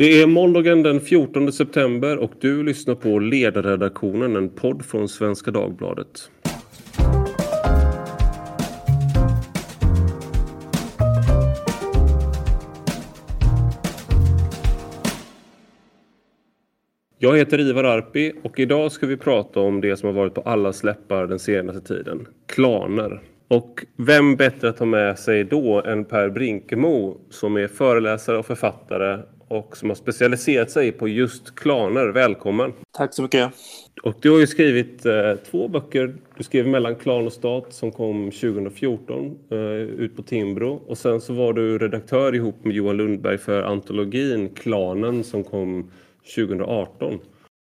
Det är måndagen den 14 september och du lyssnar på Ledarredaktionen, en podd från Svenska Dagbladet. Jag heter Ivar Arpi och idag ska vi prata om det som har varit på alla släppar den senaste tiden. Klaner. Och vem bättre att ta med sig då än Per Brinkemo som är föreläsare och författare och som har specialiserat sig på just klaner. Välkommen! Tack så mycket! Och du har ju skrivit eh, två böcker. Du skrev Mellan klan och stat som kom 2014 eh, ut på Timbro. Och sen så var du redaktör ihop med Johan Lundberg för antologin Klanen som kom 2018.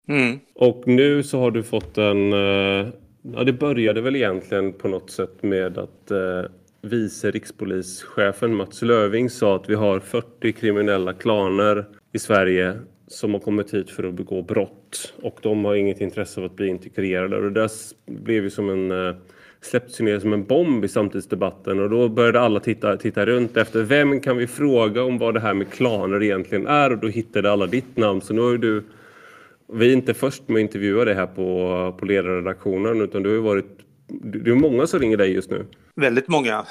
Mm. Och nu så har du fått en... Eh, ja, det började väl egentligen på något sätt med att eh, vice rikspolischefen Mats Löving sa att vi har 40 kriminella klaner i Sverige som har kommit hit för att begå brott och de har inget intresse av att bli integrerade. Och det där blev ju som en eh, släpptes ner som en bomb i samtidsdebatten och då började alla titta, titta runt efter vem kan vi fråga om vad det här med klaner egentligen är och då hittade alla ditt namn. Så nu har du, vi är inte först med att intervjua dig här på, på ledarredaktionen utan du har ju varit, det är många som ringer dig just nu. Väldigt många,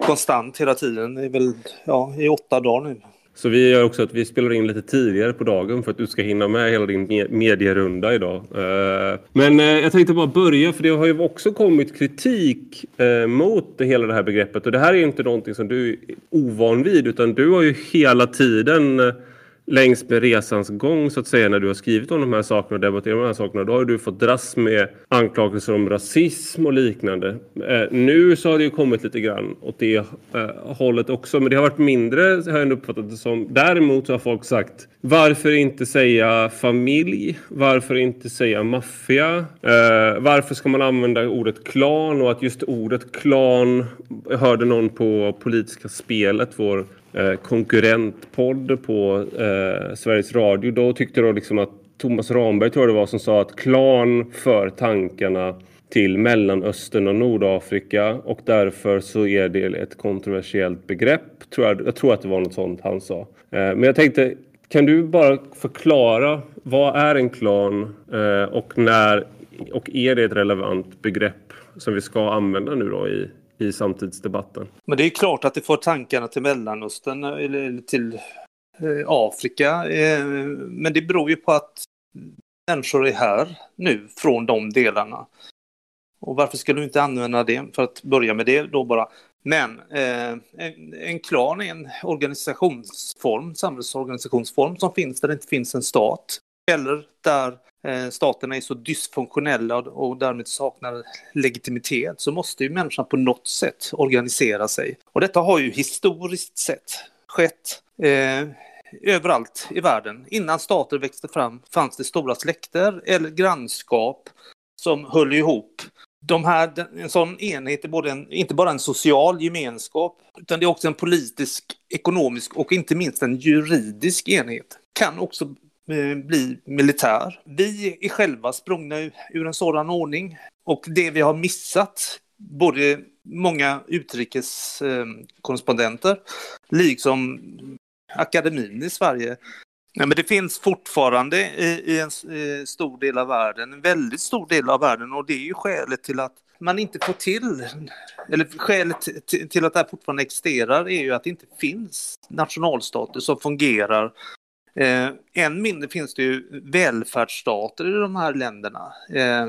konstant hela tiden, det är väl ja, i åtta dagar nu. Så vi gör också att vi spelar in lite tidigare på dagen för att du ska hinna med hela din medierunda idag. Eh, men eh, jag tänkte bara börja för det har ju också kommit kritik eh, mot hela det här begreppet och det här är inte någonting som du är ovan vid utan du har ju hela tiden längs med resans gång så att säga när du har skrivit om de här sakerna och debatterat de här sakerna. Då har du fått dras med anklagelser om rasism och liknande. Eh, nu så har det ju kommit lite grann åt det eh, hållet också. Men det har varit mindre har jag uppfattat det som. Däremot så har folk sagt varför inte säga familj? Varför inte säga maffia? Eh, varför ska man använda ordet klan? Och att just ordet klan jag hörde någon på politiska spelet, vår Eh, konkurrentpodd på eh, Sveriges Radio. Då tyckte jag liksom att Thomas Ramberg tror jag det var som sa att klan för tankarna till Mellanöstern och Nordafrika och därför så är det ett kontroversiellt begrepp. Tror jag, jag tror att det var något sånt han sa. Eh, men jag tänkte, kan du bara förklara vad är en klan eh, och när och är det ett relevant begrepp som vi ska använda nu då i, i samtidsdebatten. Men det är klart att det får tankarna till Mellanöstern eller till eh, Afrika. Eh, men det beror ju på att människor är här nu från de delarna. Och varför skulle du inte använda det för att börja med det då bara? Men eh, en, en klan är en organisationsform, samhällsorganisationsform som finns där det inte finns en stat. Eller där Eh, staterna är så dysfunktionella och därmed saknar legitimitet så måste ju människan på något sätt organisera sig. Och detta har ju historiskt sett skett eh, överallt i världen. Innan stater växte fram fanns det stora släkter eller grannskap som höll ihop. De här, en sån enhet är både en, inte bara en social gemenskap utan det är också en politisk, ekonomisk och inte minst en juridisk enhet. Kan också Eh, bli militär. Vi är själva sprungna ur en sådan ordning. Och det vi har missat, både många utrikeskorrespondenter liksom akademin i Sverige, Nej, men det finns fortfarande i, i en i eh, stor del av världen, en väldigt stor del av världen. Och det är ju skälet till att man inte får till, eller skälet till att det här fortfarande existerar är ju att det inte finns nationalstater som fungerar Eh, än mindre finns det ju välfärdsstater i de här länderna. Eh,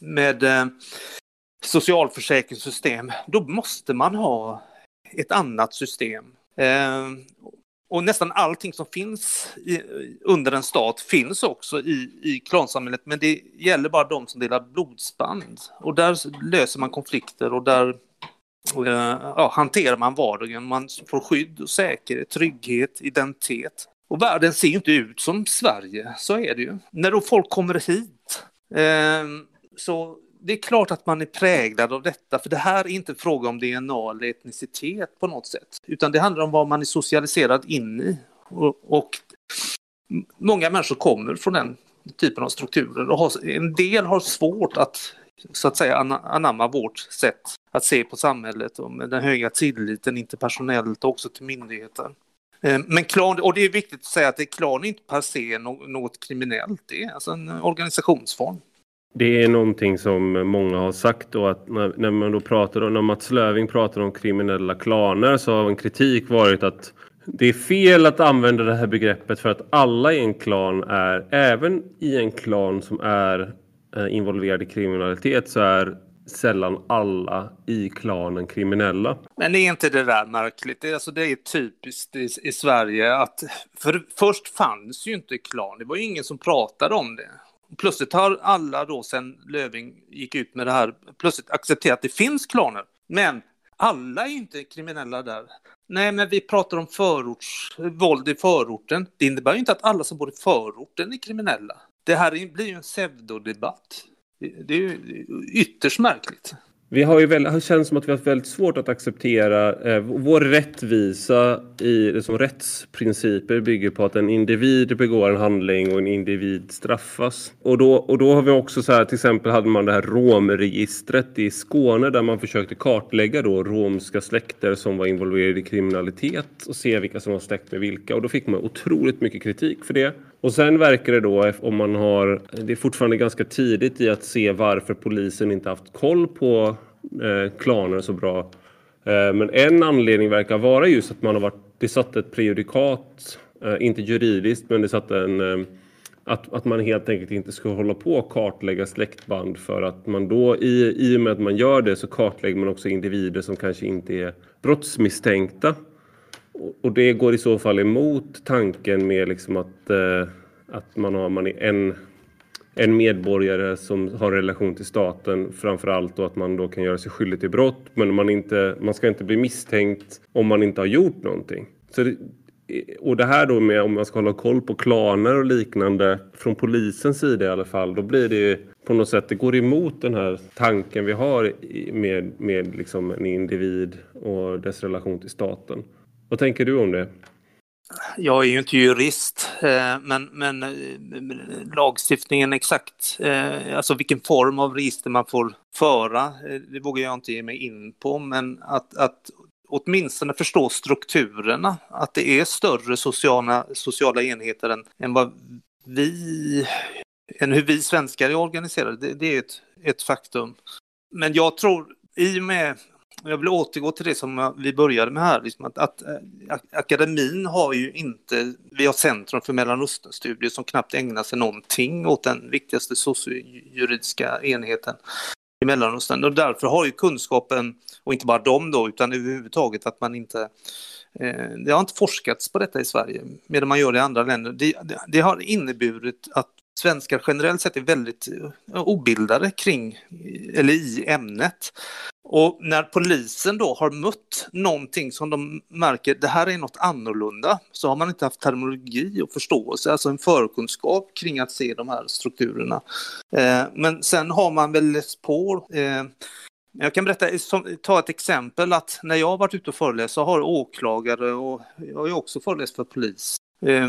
med eh, socialförsäkringssystem, då måste man ha ett annat system. Eh, och nästan allting som finns i, under en stat finns också i, i klansamhället, men det gäller bara de som delar blodsband. Och där löser man konflikter och där eh, ja, hanterar man vardagen. Man får skydd och säkerhet, trygghet, identitet. Och världen ser ju inte ut som Sverige, så är det ju. När då folk kommer hit, eh, så det är klart att man är präglad av detta, för det här är inte en fråga om DNA eller etnicitet på något sätt, utan det handlar om vad man är socialiserad in i. Och, och många människor kommer från den typen av strukturer och har, en del har svårt att så att säga anamma vårt sätt att se på samhället och med den höga tilliten interpersonellt och också till myndigheter. Eh, men klan, och det är viktigt att säga att det klan är inte per se något kriminellt, det är alltså en eh, organisationsform. Det är någonting som många har sagt och att när, när man då pratar om, när Mats Löving pratar om kriminella klaner så har en kritik varit att det är fel att använda det här begreppet för att alla i en klan är, även i en klan som är eh, involverad i kriminalitet så är sällan alla i klanen kriminella. Men är inte det där märkligt? Det är, alltså, det är typiskt i, i Sverige att för, först fanns ju inte klan, det var ju ingen som pratade om det. Plötsligt har alla då sen Löving gick ut med det här plötsligt accepterat att det finns klaner. Men alla är inte kriminella där. Nej, men vi pratar om förorts, våld i förorten. Det innebär ju inte att alla som bor i förorten är kriminella. Det här blir ju en pseudodebatt. Det är ju ytterst märkligt. Vi har ju väl, det känns som att vi har väldigt svårt att acceptera eh, vår rättvisa i liksom, rättsprinciper bygger på att en individ begår en handling och en individ straffas. Och då, och då har vi också så här, till exempel hade man det här romregistret i Skåne där man försökte kartlägga då romska släkter som var involverade i kriminalitet och se vilka som var släkt med vilka. Och då fick man otroligt mycket kritik för det. Och sen verkar det då, eh, om man har, det är fortfarande ganska tidigt i att se varför polisen inte haft koll på eh, klaner så bra. Eh, men en anledning verkar vara just att man har varit, det satt ett prejudikat, eh, inte juridiskt, men det satt en eh, att, att man helt enkelt inte ska hålla på och kartlägga släktband för att man då i, i och med att man gör det så kartlägger man också individer som kanske inte är brottsmisstänkta. Och det går i så fall emot tanken med liksom att, eh, att man har man är en, en medborgare som har relation till staten framför allt och att man då kan göra sig skyldig till brott men man, inte, man ska inte bli misstänkt om man inte har gjort någonting. Så det, och det här då med om man ska hålla koll på klaner och liknande från polisens sida i alla fall då blir det på något sätt, det går emot den här tanken vi har med, med liksom en individ och dess relation till staten. Vad tänker du om det? Jag är ju inte jurist, eh, men, men eh, lagstiftningen exakt, eh, alltså vilken form av register man får föra, det vågar jag inte ge mig in på, men att, att åtminstone förstå strukturerna, att det är större sociala, sociala enheter än, än vad vi, än hur vi svenskar är organiserade, det, det är ett, ett faktum. Men jag tror, i och med jag vill återgå till det som vi började med här, liksom att, att, eh, att, akademin har ju inte, vi har Centrum för Mellanösternstudier som knappt ägnar sig någonting åt den viktigaste sociojuridiska enheten i Mellanöstern och därför har ju kunskapen, och inte bara de då, utan överhuvudtaget att man inte eh, det har inte forskats på detta i Sverige, medan man gör det i andra länder. Det, det, det har inneburit att svenskar generellt sett är väldigt eh, obildade kring, eller i ämnet. Och när polisen då har mött någonting som de märker, det här är något annorlunda, så har man inte haft terminologi och förståelse, alltså en förkunskap kring att se de här strukturerna. Eh, men sen har man väl läst på eh, jag kan berätta, ta ett exempel att när jag har varit ute och föreläst så har åklagare och jag har ju också föreläst för polis. Eh,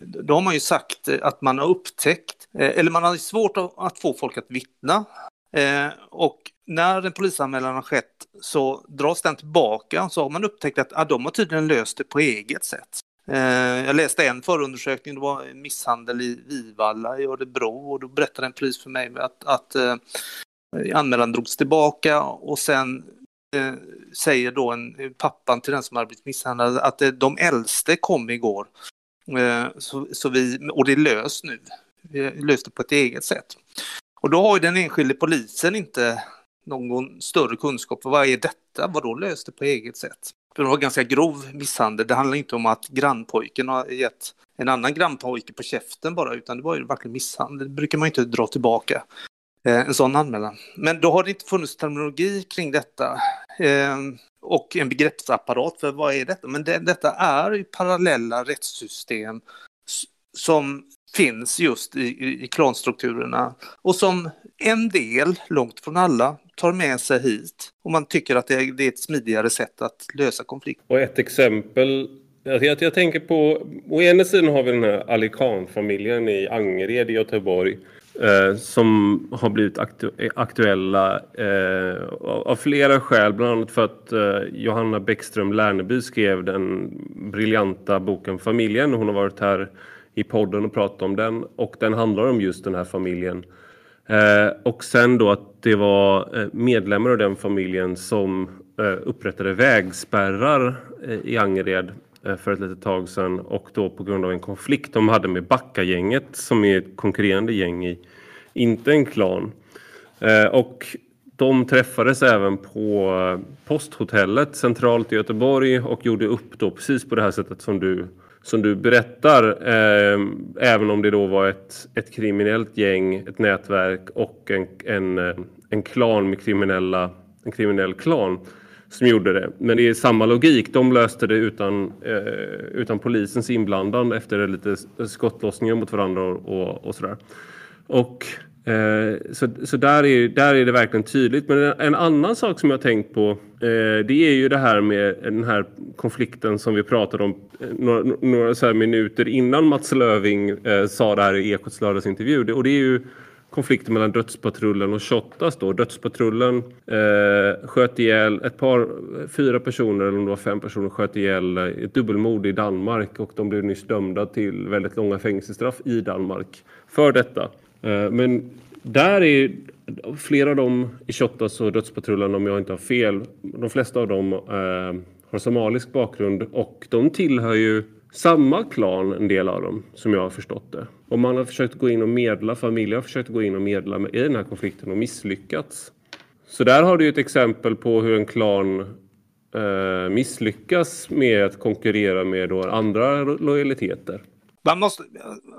då har man ju sagt eh, att man har upptäckt, eh, eller man har svårt att få folk att vittna. Eh, och när en polisanmälan har skett så dras den tillbaka så har man upptäckt att ah, de har tydligen löst det på eget sätt. Jag läste en förundersökning, det var misshandel i Vivalla i Örebro och då berättade en polis för mig att, att anmälan drogs tillbaka och sen eh, säger då en, pappan till den som har blivit misshandlad att eh, de äldste kom igår. Eh, så, så, vi, och det är löst nu. Vi löste det på ett eget sätt. Och då har ju den enskilde polisen inte någon större kunskap. För vad är detta? Vad då löste på eget sätt? För det var ganska grov misshandel. Det handlar inte om att grannpojken har gett en annan grannpojke på käften bara, utan det var ju verkligen misshandel. Det brukar man inte dra tillbaka eh, en sån anmälan. Men då har det inte funnits terminologi kring detta eh, och en begreppsapparat för vad är detta? Men det, detta är ju parallella rättssystem som finns just i, i, i klanstrukturerna och som en del, långt från alla, tar med sig hit. Och man tycker att det är, det är ett smidigare sätt att lösa konflikter. Och ett exempel alltså jag, jag tänker på, å ena sidan har vi den här Alikan-familjen i Angered i Göteborg eh, som har blivit aktu aktuella eh, av flera skäl. Bland annat för att eh, Johanna Bäckström Lärneby skrev den briljanta boken Familjen. Hon har varit här i podden och pratat om den och den handlar om just den här familjen. Eh, och sen då att det var eh, medlemmar av den familjen som eh, upprättade vägspärrar eh, i Angered Eh, för ett litet tag sedan och då på grund av en konflikt de hade med Backagänget som är ett konkurrerande gäng i, inte en klan. Eh, och de träffades även på eh, posthotellet centralt i Göteborg och gjorde upp då precis på det här sättet som du som du berättar, eh, även om det då var ett, ett kriminellt gäng, ett nätverk och en, en, en klan med kriminella, en kriminell klan som gjorde det. Men det är samma logik. De löste det utan, eh, utan polisens inblandande efter lite skottlossningar mot varandra och, och, sådär. Och Eh, så, så där, är, där är det verkligen tydligt. Men en, annan sak som jag tänkt på eh, det är ju det här med den här konflikten som vi pratade om eh, några, några så minuter innan Mats Löving eh, sa det här i Ekots lördagsintervju. Och det är ju konflikten mellan Dödspatrullen och Shottaz då. Dödspatrullen eh, sköt ihjäl ett par, fyra personer eller om det var fem personer sköt ihjäl eh, ett dubbelmord i Danmark och de blev nyss dömda till väldigt långa fängelsestraff i Danmark för detta. Eh, men där är flera av dem i Shottaz och Dödspatrullen om jag inte har fel. De flesta av dem eh, har somalisk bakgrund och de tillhör ju samma klan, en del av dem, som jag har förstått det. Och man har försökt gå in och medla, familjer har försökt gå in och medla i den här konflikten och misslyckats. Så där har du ett exempel på hur en klan eh, misslyckas med att konkurrera med då andra lojaliteter. Man, måste,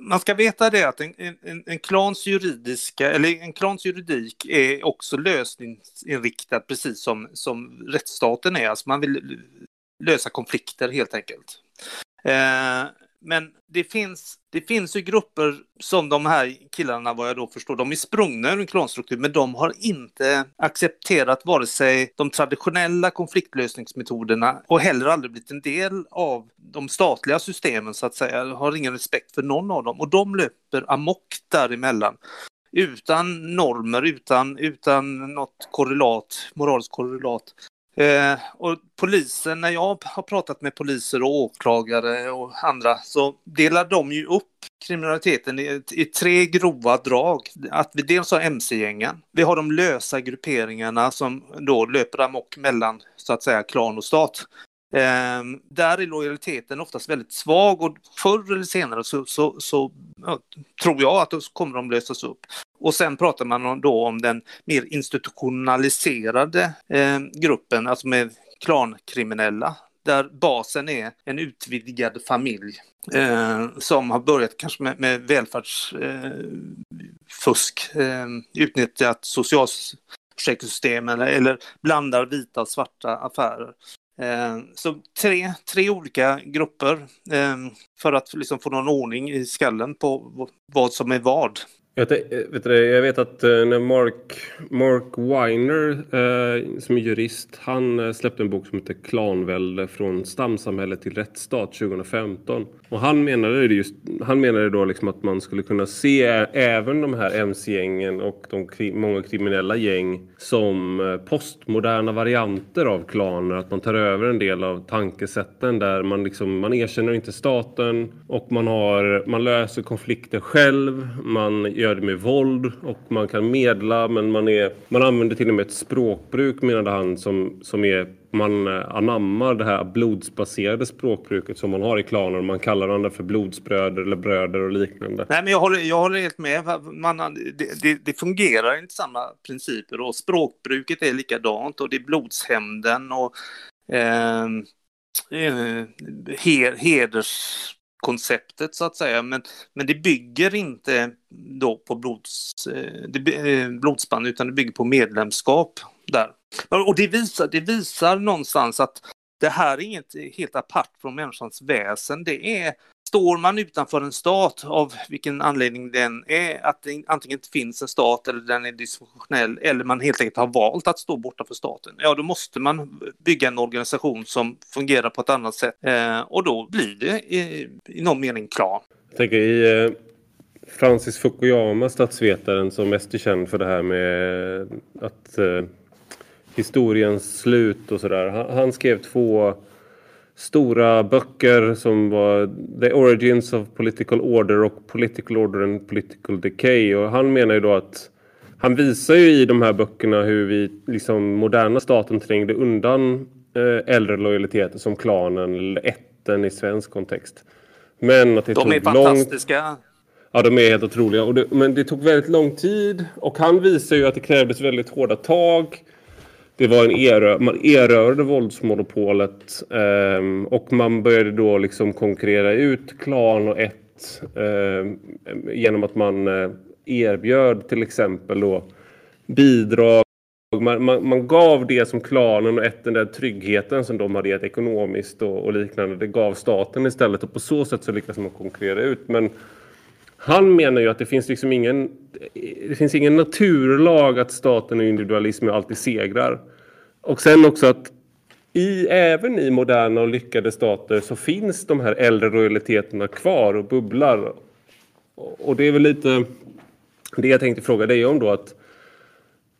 man ska veta det att en, en, en, klans juridiska, eller en klans juridik är också lösningsinriktad precis som, som rättsstaten är. Alltså man vill lösa konflikter helt enkelt. Eh, men det finns, det finns ju grupper som de här killarna, vad jag då förstår, de är sprungna ur en klanstruktur, men de har inte accepterat vare sig de traditionella konfliktlösningsmetoderna och heller aldrig blivit en del av de statliga systemen så att säga, har ingen respekt för någon av dem. Och de löper amok däremellan. Utan normer, utan, utan något korrelat, moraliskt korrelat. Eh, och polisen, när jag har pratat med poliser och åklagare och andra så delar de ju upp kriminaliteten i, i tre grova drag. Att vi dels har mc-gängen, vi har de lösa grupperingarna som då löper amok mellan så att säga klan och stat. Eh, där är lojaliteten oftast väldigt svag och förr eller senare så, så, så ja, tror jag att då kommer de lösas upp. Och sen pratar man då om den mer institutionaliserade eh, gruppen, alltså med klankriminella, där basen är en utvidgad familj eh, som har börjat kanske med, med välfärdsfusk, eh, ehm, utnyttjat socialförsäkringssystemen eller, eller blandar vita och svarta affärer. Eh, så tre, tre olika grupper eh, för att liksom få någon ordning i skallen på vad som är vad. Jag, vet, eh, du, jag vet att eh, när Mark, Mark Weiner eh, som är jurist, han eh, släppte en bok som heter Klanvälde från stamsamhälle till rättsstat 2015. Och han menade, det just, han menade då liksom att man skulle kunna se även de här mc-gängen och de många kriminella gäng som postmoderna varianter av klaner. Att man tar över en del av tankesätten där man, liksom, man erkänner inte staten och man, har, man löser konflikter själv. Man gör det med våld och man kan medla men man, är, man använder till och med ett språkbruk menade han som, som är man anammar det här blodsbaserade språkbruket som man har i klaner. Man kallar varandra för blodsbröder eller bröder och liknande. Nej, men jag håller, jag håller helt med. Man, det, det, det fungerar inte samma principer och språkbruket är likadant och det är blodshämnden och ehm, eh, eh heders konceptet så att säga. Men, men det bygger inte då på blods, eh, det, eh, blodsband utan det bygger på medlemskap där. Och det visar, det visar någonstans att det här är inget helt apart från människans väsen. Det är Står man utanför en stat, av vilken anledning den är, att det antingen inte finns en stat eller den är dysfunktionell eller man helt enkelt har valt att stå borta för staten, ja då måste man bygga en organisation som fungerar på ett annat sätt eh, och då blir det i, i någon mening klar. Jag tänker i, eh, Francis Fukuyama, statsvetaren som mest är känd för det här med att eh, historiens slut och sådär. Han, han, skrev två stora böcker som var The Origins of Political Order och Political Order and Political Decay. Och han menar ju då att han visar ju i de här böckerna hur vi, liksom moderna staten trängde undan eh, äldre lojaliteter som klanen eller ätten i svensk kontext. Men att det de tog är fantastiska. Lång... Ja, de är helt otroliga. Och det, men det tog väldigt lång tid. Och han visar ju att det krävdes väldigt hårda tag. Det var en erö man erövrade våldsmonopolet. Eh, och man började då liksom konkurrera ut klan och ett. Eh, genom att man eh, erbjöd till exempel då bidrag. Man, man, man, gav det som klanen och ett den där tryggheten som de hade gett ekonomiskt och, och, liknande. Det gav staten istället och på så sätt så lyckades man konkurrera ut. Men han menar ju att det finns liksom ingen, det finns ingen naturlag att staten och individualismen alltid segrar. Och sen också att i, även i moderna och lyckade stater så finns de här äldre lojaliteterna kvar och bubblar. Och det är väl lite det jag tänkte fråga dig om då att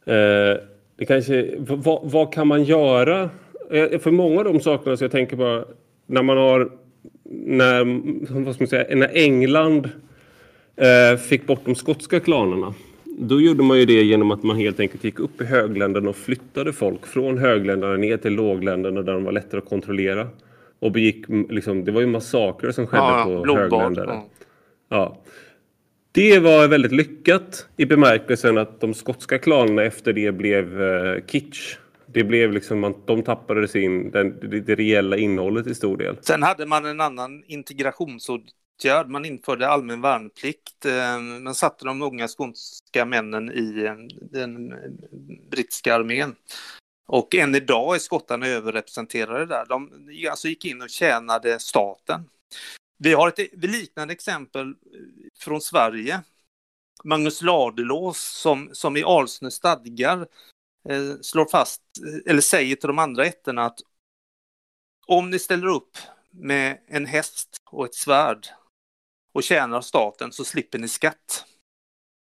eh, det kanske, vad, vad, kan man göra? Eh, för många av de sakerna så jag tänker på när man har när, vad ska man säga, när England fick bort de skotska klanerna. Då gjorde man ju det genom att man helt enkelt gick upp i högländerna och flyttade folk från högländerna ner till lågländerna där de var lättare att kontrollera. Och begick, liksom, det var ju massakrer som skedde ja, på högländare. Ja. ja. Det var väldigt lyckat i bemärkelsen att de skotska klanerna efter det blev uh, kitsch. Det blev liksom att de tappade sin, den, det, det reella innehållet i stor del. Sen hade man en annan åtgärd. Man införde allmän värnplikt. Eh, Man satte de unga skånska männen i eh, den brittiska armén. Och än idag är skottarna överrepresenterade där. De alltså gick in och tjänade staten. Vi har ett e-, liknande exempel från Sverige. Magnus Ladulås som, som i Alsnö stadgar eh, slår fast, eh, eller säger till de andra ätterna att om ni ställer upp med en häst och ett svärd och tjänar staten så slipper ni skatt.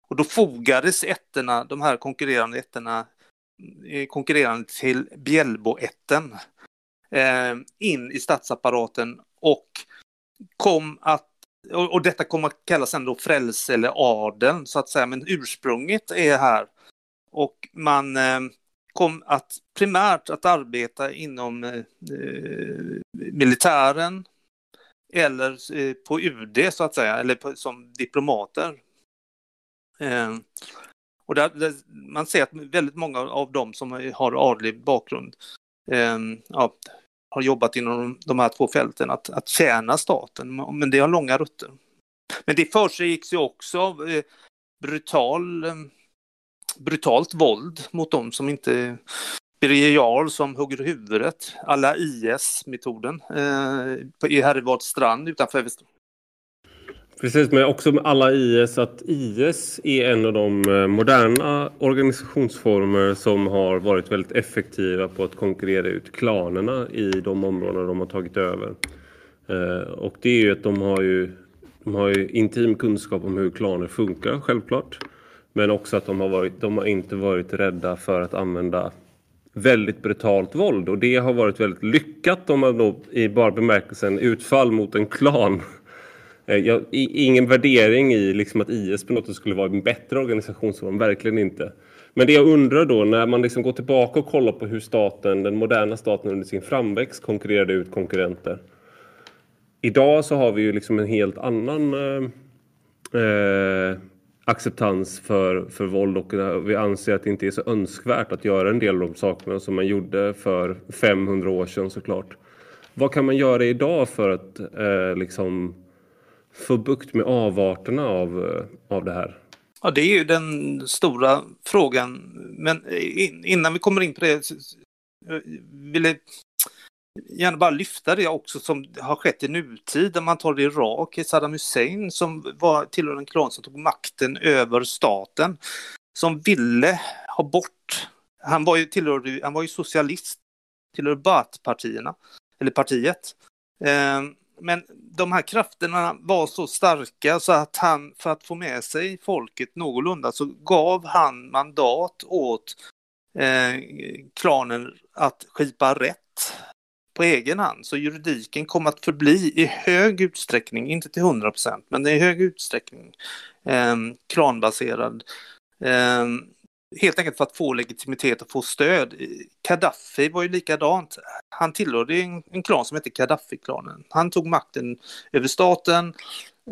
Och då fogades ätterna, de här konkurrerande ätterna, eh, konkurrerande till Bjällboätten eh, in i statsapparaten och kom att och, och detta kommer att kallas ändå frälse eller adeln så att säga, men ursprunget är här. Och man eh, kom att primärt att arbeta inom eh, militären eller eh, på UD så att säga, eller på, som diplomater. Eh, och där, där, man ser att väldigt många av dem som har adlig bakgrund eh, ja, har jobbat inom de här två fälten, att, att tjäna staten. Men det har långa rutter. Men det försiggick ju också eh, brutal, eh, brutalt våld mot dem som inte Birger Jarl som hugger huvudet, alla IS-metoden eh, i Härryvards strand utanför Precis, men också med alla IS att IS är en av de eh, moderna organisationsformer som har varit väldigt effektiva på att konkurrera ut klanerna i de områden de har tagit över. Eh, och det är ju att de har ju, de har ju intim kunskap om hur klaner funkar, självklart. Men också att de har, varit, de har inte varit rädda för att använda väldigt brutalt våld och det har varit väldigt lyckat om man då i bara bemärkelsen utfall mot en klan eh, jag, ingen värdering i liksom att IS på något sätt skulle vara en bättre organisationsform, verkligen inte. Men det jag undrar då, när man liksom går tillbaka och kollar på hur staten, den moderna staten under sin framväxt konkurrerade ut konkurrenter. Idag så har vi ju liksom en helt annan eh, eh, acceptans för, för våld och eh, vi anser att det inte är så önskvärt att göra en del av de sakerna som man gjorde för 500 år sedan såklart. Vad kan man göra idag för att eh, liksom få bukt med avarterna av, eh, av det här? Ja, det är ju den stora frågan. Men eh, innan vi kommer in på det vill jag gärna bara lyfta det också som har skett i nutid. Där man tar det Irak, Saddam Hussein som var tillhör en klan som tog makten över staten. Som ville ha bort, han var ju, tillhörde, han var ju socialist, tillhörde Baath-partierna, eller partiet. Eh, men de här krafterna var så starka så att han, för att få med sig folket någorlunda, så gav han mandat åt eh, klanen att skipa rätt på egen hand. Så juridiken kom att förbli i hög utsträckning, inte till 100 procent, men i hög utsträckning eh, klanbaserad. Eh, helt enkelt för att få legitimitet och få stöd. Gaddafi var ju likadant. Han tillhörde en, en klan som hette Gaddafi-klanen. Han tog makten över staten.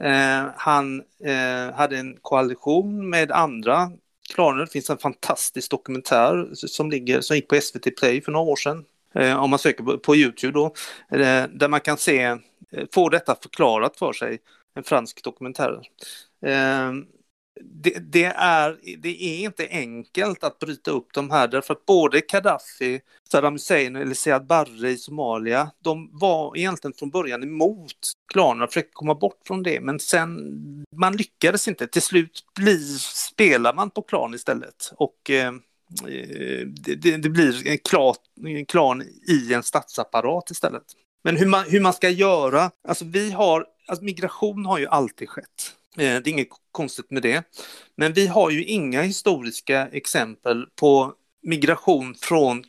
Eh, han eh, hade en koalition med andra klaner. Det finns en fantastisk dokumentär som, ligger, som gick på SVT Play för några år sedan. Eh, om man söker på, på Youtube då. Eh, där man kan se, eh, få detta förklarat för sig. En fransk dokumentär. Eh, det, det, är, det är inte enkelt att bryta upp de här därför att både Gaddafi, Saddam Hussein eller Siad Barre i Somalia, de var egentligen från början emot klanerna, försökte komma bort från det, men sen man lyckades inte. Till slut blir, spelar man på klan istället och eh, Eh, det, det, det, blir en klan, en klan i en statsapparat istället. Men hur man, hur man ska göra, alltså vi har, alltså migration har ju alltid skett. Eh, det är inget konstigt med det. Men vi har ju inga historiska exempel på migration från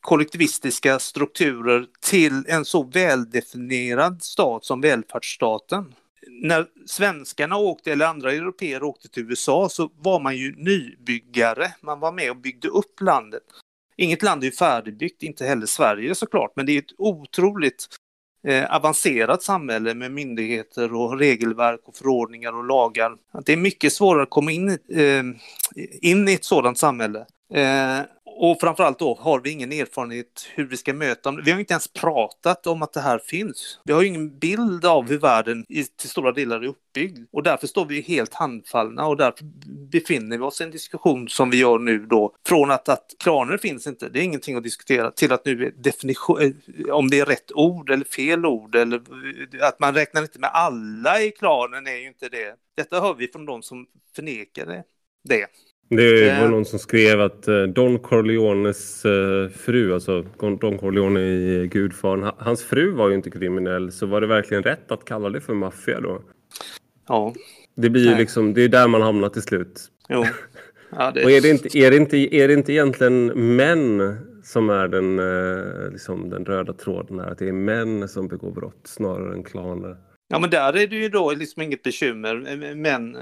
kollektivistiska strukturer till en så väldefinierad stat som välfärdsstaten. När svenskarna åkte, eller andra europeer åkte till USA så var man ju nybyggare. Man var med och byggde upp landet. Inget land är ju färdigbyggt, inte heller Sverige såklart, men det är ett otroligt eh, avancerat samhälle med myndigheter och regelverk och förordningar och lagar. Det är mycket svårare att komma in, eh, in i ett sådant samhälle. Eh, och framförallt då har vi ingen erfarenhet hur vi ska möta dem. Vi har inte ens pratat om att det här finns. Vi har ingen bild av hur världen i, till stora delar är uppbyggd. Och därför står vi helt handfallna och därför befinner vi oss i en diskussion som vi gör nu då. Från att, att klaner finns inte, det är ingenting att diskutera, till att nu är definition, eh, om det är rätt ord eller fel ord eller eh, att man räknar inte med alla i klanen är ju inte det. Detta hör vi från de som förnekar det. det. Det var någon som skrev att eh, Don Corleones eh, fru, alltså Don Corleone i Gudfadern, hans fru var ju inte kriminell så var det verkligen rätt att kalla det för maffia då? Ja. Det blir ju liksom, det är där man hamnar till slut. Jo. Ja, det... Och är det, inte, är, det inte, är det inte egentligen män som är den, eh, liksom den röda tråden här? Att det är män som begår brott snarare än klaner? Ja men där är det ju då liksom inget bekymmer. Män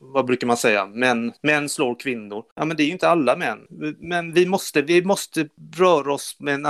vad brukar man säga, män, män slår kvinnor. Ja, men det är ju inte alla män. Men vi måste, vi måste röra oss med en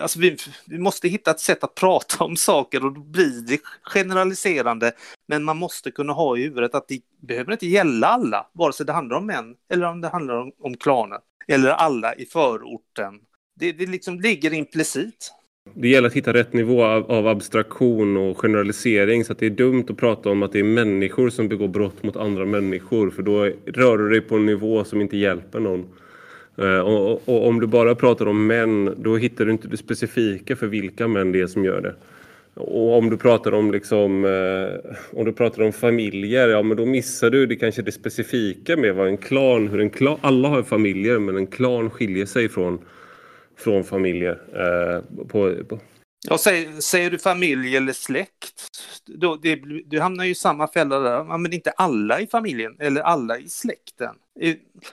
Alltså vi, vi måste hitta ett sätt att prata om saker och då blir det generaliserande. Men man måste kunna ha i huvudet att det behöver inte gälla alla, vare sig det handlar om män eller om det handlar om, om klaner. Eller alla i förorten. Det, det liksom ligger implicit. Det gäller att hitta rätt nivå av, av, abstraktion och generalisering så att det är dumt att prata om att det är människor som begår brott mot andra människor för då rör du dig på en nivå som inte hjälper någon. Eh, och, och, och, om du bara pratar om män då hittar du inte det specifika för vilka män det är som gör det. Och om du pratar om liksom, eh, om du pratar om familjer, ja men då missar du det kanske det specifika med vad en klan, hur en klan, alla har familjer men en klan skiljer sig från från familjer. Eh, på, på. Ja, säger, säger, du familj eller släkt, då, det, du hamnar ju i samma fälla där. Ja, men inte alla i familjen eller alla i släkten.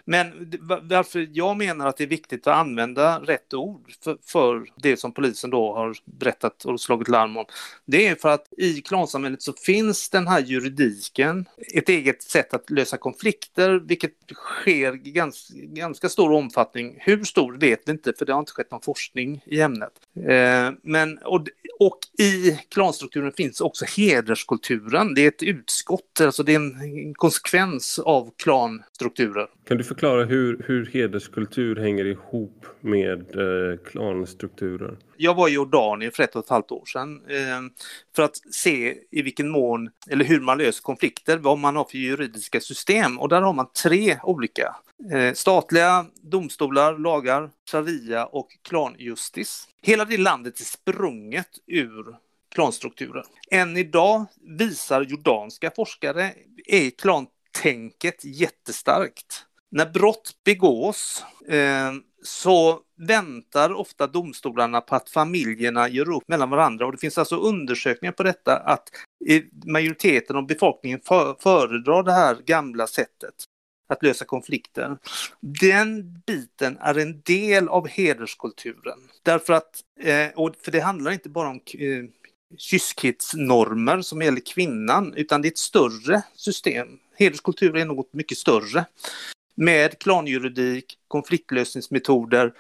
Men varför jag menar att det är viktigt att använda rätt ord för, för, det som polisen då har berättat och slagit larm om. Det är för att i klansamhället så finns den här juridiken, ett eget sätt att lösa konflikter, vilket sker i ganska, ganska stor omfattning. Hur stor vet vi inte, för det har inte skett någon forskning i ämnet. Eh, men, och, och i klanstrukturen finns också hederskulturen. Det är ett utskott, alltså det är en konsekvens av klanstrukturen klanstrukturer. Kan du förklara hur, hur hederskultur hänger ihop med eh, klanstrukturer? Jag var i Jordanien för ett och ett halvt år sedan eh, för att se i vilken mån, eller hur man löser konflikter, vad man har för juridiska system. Och där har man tre olika. Eh, statliga domstolar, lagar, sharia och klanjustis. Hela det landet är sprunget ur klanstrukturer. Än idag visar jordanska forskare är tänket jättestarkt när brott begås eh, så väntar ofta domstolarna på att familjerna gör upp mellan varandra och det finns alltså undersökningar på detta att eh, majoriteten av befolkningen föredrar det här gamla sättet att lösa konflikter. Den biten är en del av hederskulturen. Därför att, eh, och för det handlar inte bara om eh, kyskhetsnormer som gäller kvinnan, utan det är ett större system. Hederskultur är något mycket större. Med klanjuridik, konfliktlösningsmetoder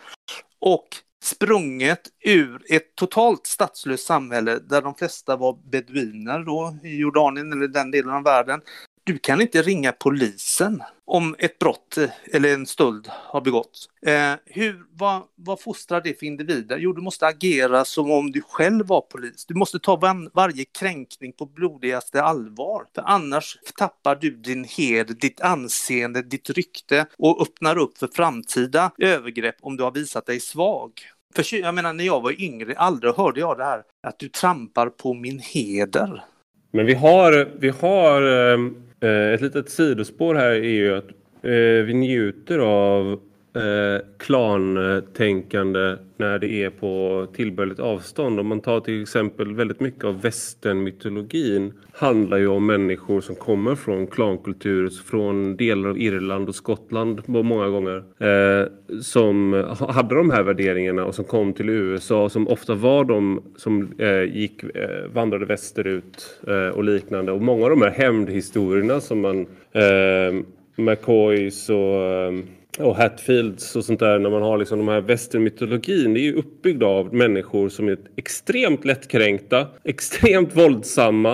och sprunget ur ett totalt statslöst samhälle där de flesta var beduiner då i Jordanien eller den delen av världen du kan inte ringa polisen om ett brott eh, eller en stöld har begåtts. Eh, hur, vad, vad fostrar det för individer? Jo, du måste agera som om du själv var polis. Du måste ta var, varje kränkning på blodigaste allvar. För annars tappar du din heder, ditt anseende, ditt rykte och öppnar upp för framtida övergrepp om du har visat dig svag. För jag menar, när jag var yngre, aldrig hörde jag det här att du trampar på min heder. Men vi har, vi har eh, Eh, ett litet sidospår här är ju att eh, vi njuter av eh, klantänkande när det är på tillbörligt avstånd. Om man tar till exempel väldigt mycket av västernmytologin handlar ju om människor som kommer från klankultur, från delar av Irland och Skottland många gånger. Eh, som hade de här värderingarna och som kom till USA som ofta var de som eh, gick, eh, vandrade västerut eh, och liknande. Och många av de här hämndhistorierna som man eh, McCoys och eh, och Hatfields och sånt där när man har liksom de här västernmytologin. Det är ju uppbyggd av människor som är extremt lättkränkta, extremt våldsamma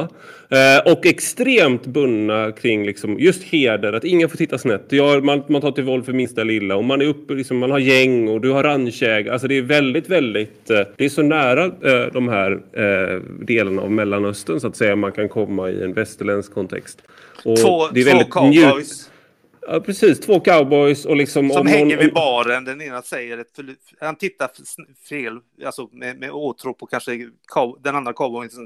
eh, och extremt bundna kring liksom just heder. Att ingen får titta snett. Ja, man, man tar till våld för minsta lilla och man är uppe, liksom, man har gäng och du har ranchägare. Alltså det är väldigt, väldigt, eh, det är så nära eh, de här eh, delarna av Mellanöstern så att säga man kan komma i en västerländsk kontext. Och två, det är väldigt två cowboys Ja, precis. Två cowboys och liksom... Som hänger någon... vid baren. Den ena säger ett... Han tittar fel, alltså med, med åtrå på kanske den andra cowboyens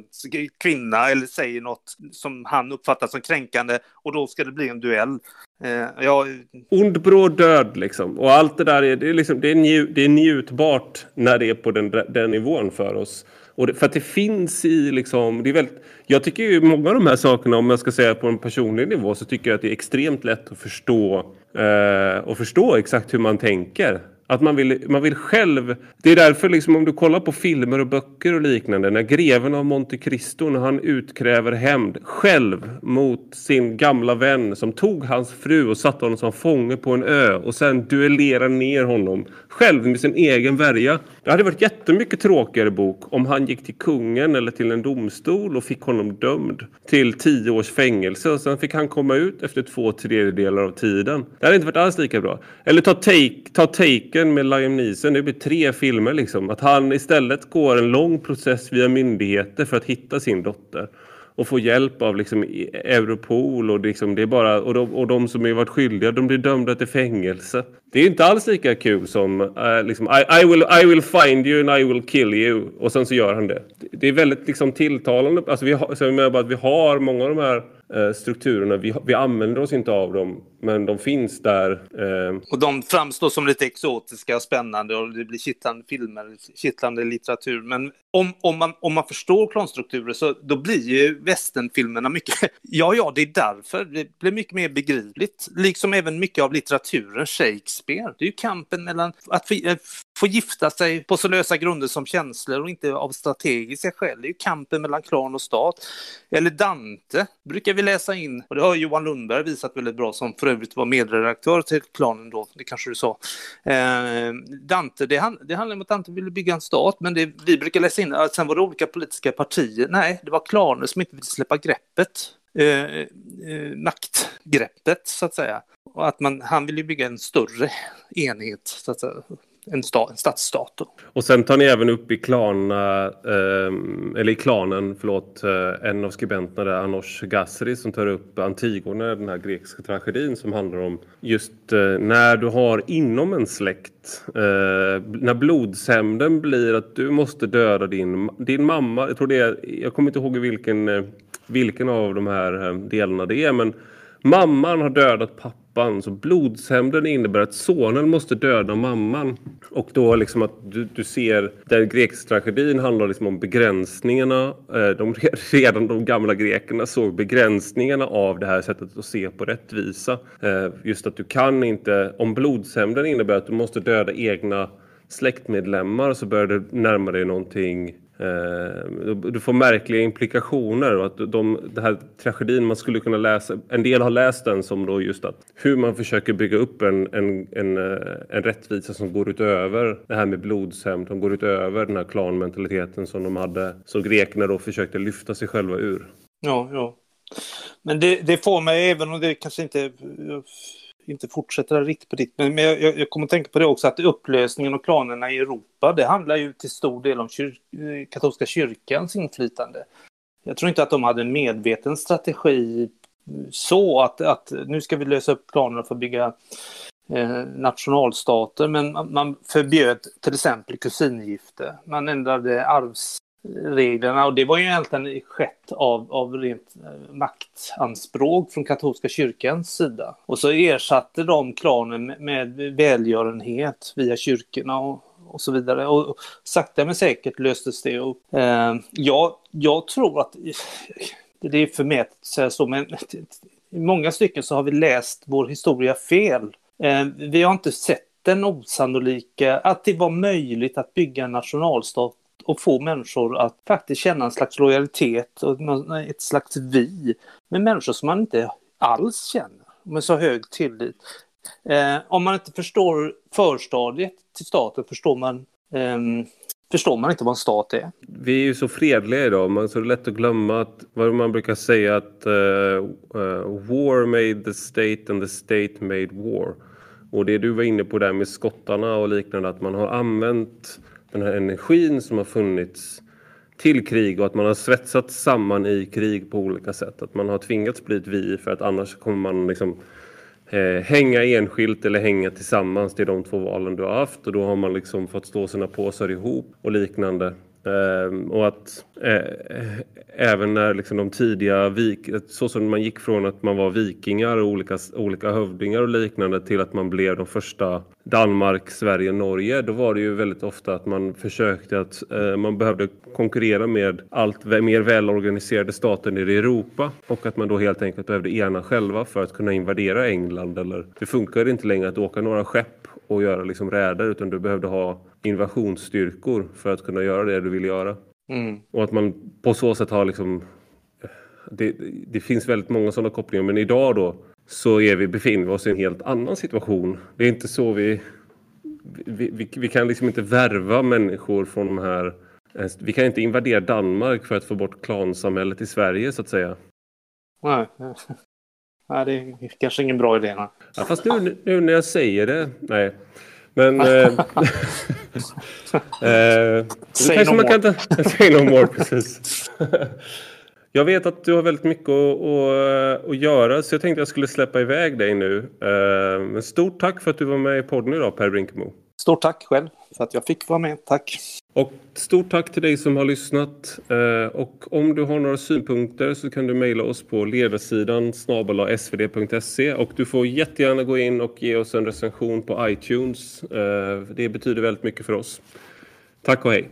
kvinna eller säger något som han uppfattar som kränkande och då ska det bli en duell. Eh, ja... Ond, bråd, död liksom. Och allt det där är, det är, liksom, det är, nju, det är njutbart när det är på den, den nivån för oss. Och det, för att det finns i liksom, det är väldigt, jag tycker ju många av de här sakerna, om jag ska säga på en personlig nivå, så tycker jag att det är extremt lätt att förstå eh, och förstå exakt hur man tänker. Att man vill, man vill själv... Det är därför liksom om du kollar på filmer och böcker och liknande. När greven av Monte Cristo när han utkräver hämnd själv mot sin gamla vän som tog hans fru och satte honom som fånge på en ö och sen duellerar ner honom själv med sin egen värja. Det hade varit jättemycket tråkigare bok om han gick till kungen eller till en domstol och fick honom dömd till tio års fängelse och sen fick han komma ut efter två tredjedelar av tiden. Det hade inte varit alls lika bra. Eller ta Take, ta Taken med Liam Neeson, det blir tre filmer liksom. Att han istället går en lång process via myndigheter för att hitta sin dotter och få hjälp av liksom e- Europol och, liksom det är bara, och, de, och de som är varit skyldiga de blir dömda till fängelse. Det är inte alls lika kul som uh, liksom, I, I, will, I will find you and I will kill you och sen så gör han det. Det är väldigt liksom tilltalande. Alltså vi har, så jag menar bara att vi har många av de här uh, strukturerna. Vi, vi använder oss inte av dem men de finns där. Eh. Och de framstår som lite exotiska och spännande och det blir kittlande filmer, kittlande litteratur. Men om, om, man, om man förstår klanstrukturer så då blir ju västernfilmerna mycket... Ja, ja, det är därför. Det blir mycket mer begripligt. Liksom även mycket av litteraturen, Shakespeare. Det är ju kampen mellan att eh, få gifta sig på så lösa grunder som känslor och inte av strategiska skäl. Det är ju kampen mellan klan och stat. Eller Dante brukar vi läsa in, och det har Johan Lundberg visat väldigt bra, som för övrigt var medredaktör till klanen då, det kanske du sa. Eh, Dante, det, hand, det handlar om att Dante ville bygga en stat, men det, vi brukar läsa in att sen var det olika politiska partier. Nej, det var klaner som inte ville släppa greppet. Eh, eh, maktgreppet så att säga. Och att man, han ville bygga en större enhet så att säga en, sta, en stadsstat. Och sen tar ni även upp i, klana, eh, eller i klanen förlåt, eh, en av skribenterna där, Anos Gasri som tar upp Antigone, den här grekiska tragedin som handlar om just eh, när du har inom en släkt, eh, när blodshämnden blir att du måste döda din, din mamma, jag tror det är, jag kommer inte ihåg vilken, eh, vilken av de här eh, delarna det är men mamman har dödat pappan pappan. Så blodshämnden innebär att sonen måste döda mamman. Och då liksom att du, du ser, den grekiska tragedin handlar liksom om begränsningarna. Eh, de, redan de gamla grekerna såg begränsningarna av det här sättet att se på rättvisa. Eh, just att du kan inte, om blodshämnden innebär att du måste döda egna släktmedlemmar så börjar du närma dig någonting Eh, du får märkliga implikationer och att de, den här tragedin man skulle kunna läsa, en del har läst den som då just att hur man försöker bygga upp en, en, en, eh, en rättvisa som går utöver det här med blodshämnd, som går utöver den här klanmentaliteten som de hade, som grekerna då försökte lyfta sig själva ur. Ja, ja. Men det, det får mig, även om det kanske inte inte fortsätter riktigt på ditt, men jag, jag, kommer att tänka på det också att upplösningen och klanerna i Europa, det handlar ju till stor del om kyr, eh, katolska kyrkans inflytande. Jag tror inte att de hade en medveten strategi så att, att nu ska vi lösa upp klanerna för att bygga eh, nationalstater, men man, man förbjöd till exempel kusingifte. Man ändrade arvs reglerna och det var ju egentligen skett av, av rent eh, maktanspråk från katolska kyrkans sida. Och så ersatte de klanen med välgörenhet via kyrkorna och, och så vidare. Och sakta men säkert löstes det upp. Eh, ja, jag tror att det är förmätet att säga så, men i många stycken så har vi läst vår historia fel. Eh, vi har inte sett den osannolika, att det var möjligt att bygga en nationalstat och få människor att faktiskt känna en slags lojalitet och ett slags vi med människor som man inte alls känner med så hög tillit. Eh, om man inte förstår förstadiet till staten förstår man, eh, förstår man inte vad en stat är. Vi är ju så fredliga idag, man så lätt att glömma att vad man brukar säga att uh, uh, war made the state and the state made war. Och det du var inne på där med skottarna och liknande, att man har använt den här energin som har funnits till krig och att man har svetsats samman i krig på olika sätt. Att man har tvingats bli ett vi för att annars kommer man liksom eh, hänga enskilt eller hänga tillsammans. Det är de två valen du har haft och då har man liksom fått stå sina påsar ihop och liknande. Ehm, och att eh, eh, även när liksom de tidiga, vik, så som man gick från att man var vikingar och olika, olika hövdingar och liknande till att man blev de första Danmark, Sverige, Norge. Då var det ju väldigt ofta att man försökte att eh, man behövde konkurrera med allt mer välorganiserade stater nere i Europa och att man då helt enkelt behövde ena själva för att kunna invadera England. Eller, det funkar inte längre att åka några skepp och göra liksom räder utan du behövde ha invasionsstyrkor för att kunna göra det du vill göra. Mm. Och att man på så sätt har liksom... Det, det finns väldigt många sådana kopplingar men idag då så är vi, befinner vi oss i en helt annan situation. Det är inte så vi... Vi, vi, vi kan liksom inte värva människor från de här... Vi kan inte invadera Danmark för att få bort klansamhället i Sverige så att säga. Nej, nej det är kanske ingen bra idé. Ja, fast nu, nu när jag säger det, nej. Men... eh, eh, Say no more. Kan ta, say no more, precis. jag vet att du har väldigt mycket att, att, att, göra så jag tänkte jag skulle släppa iväg dig nu. Eh, men stort tack för att du var med i podden idag Per Brinkemo. Stort tack själv för att jag fick vara med. Tack! Och stort tack till dig som har lyssnat. Eh, och om du har några synpunkter så kan du mejla oss på ledarsidan svd.se och du får jättegärna gå in och ge oss en recension på iTunes. Eh, det betyder väldigt mycket för oss. Tack och hej!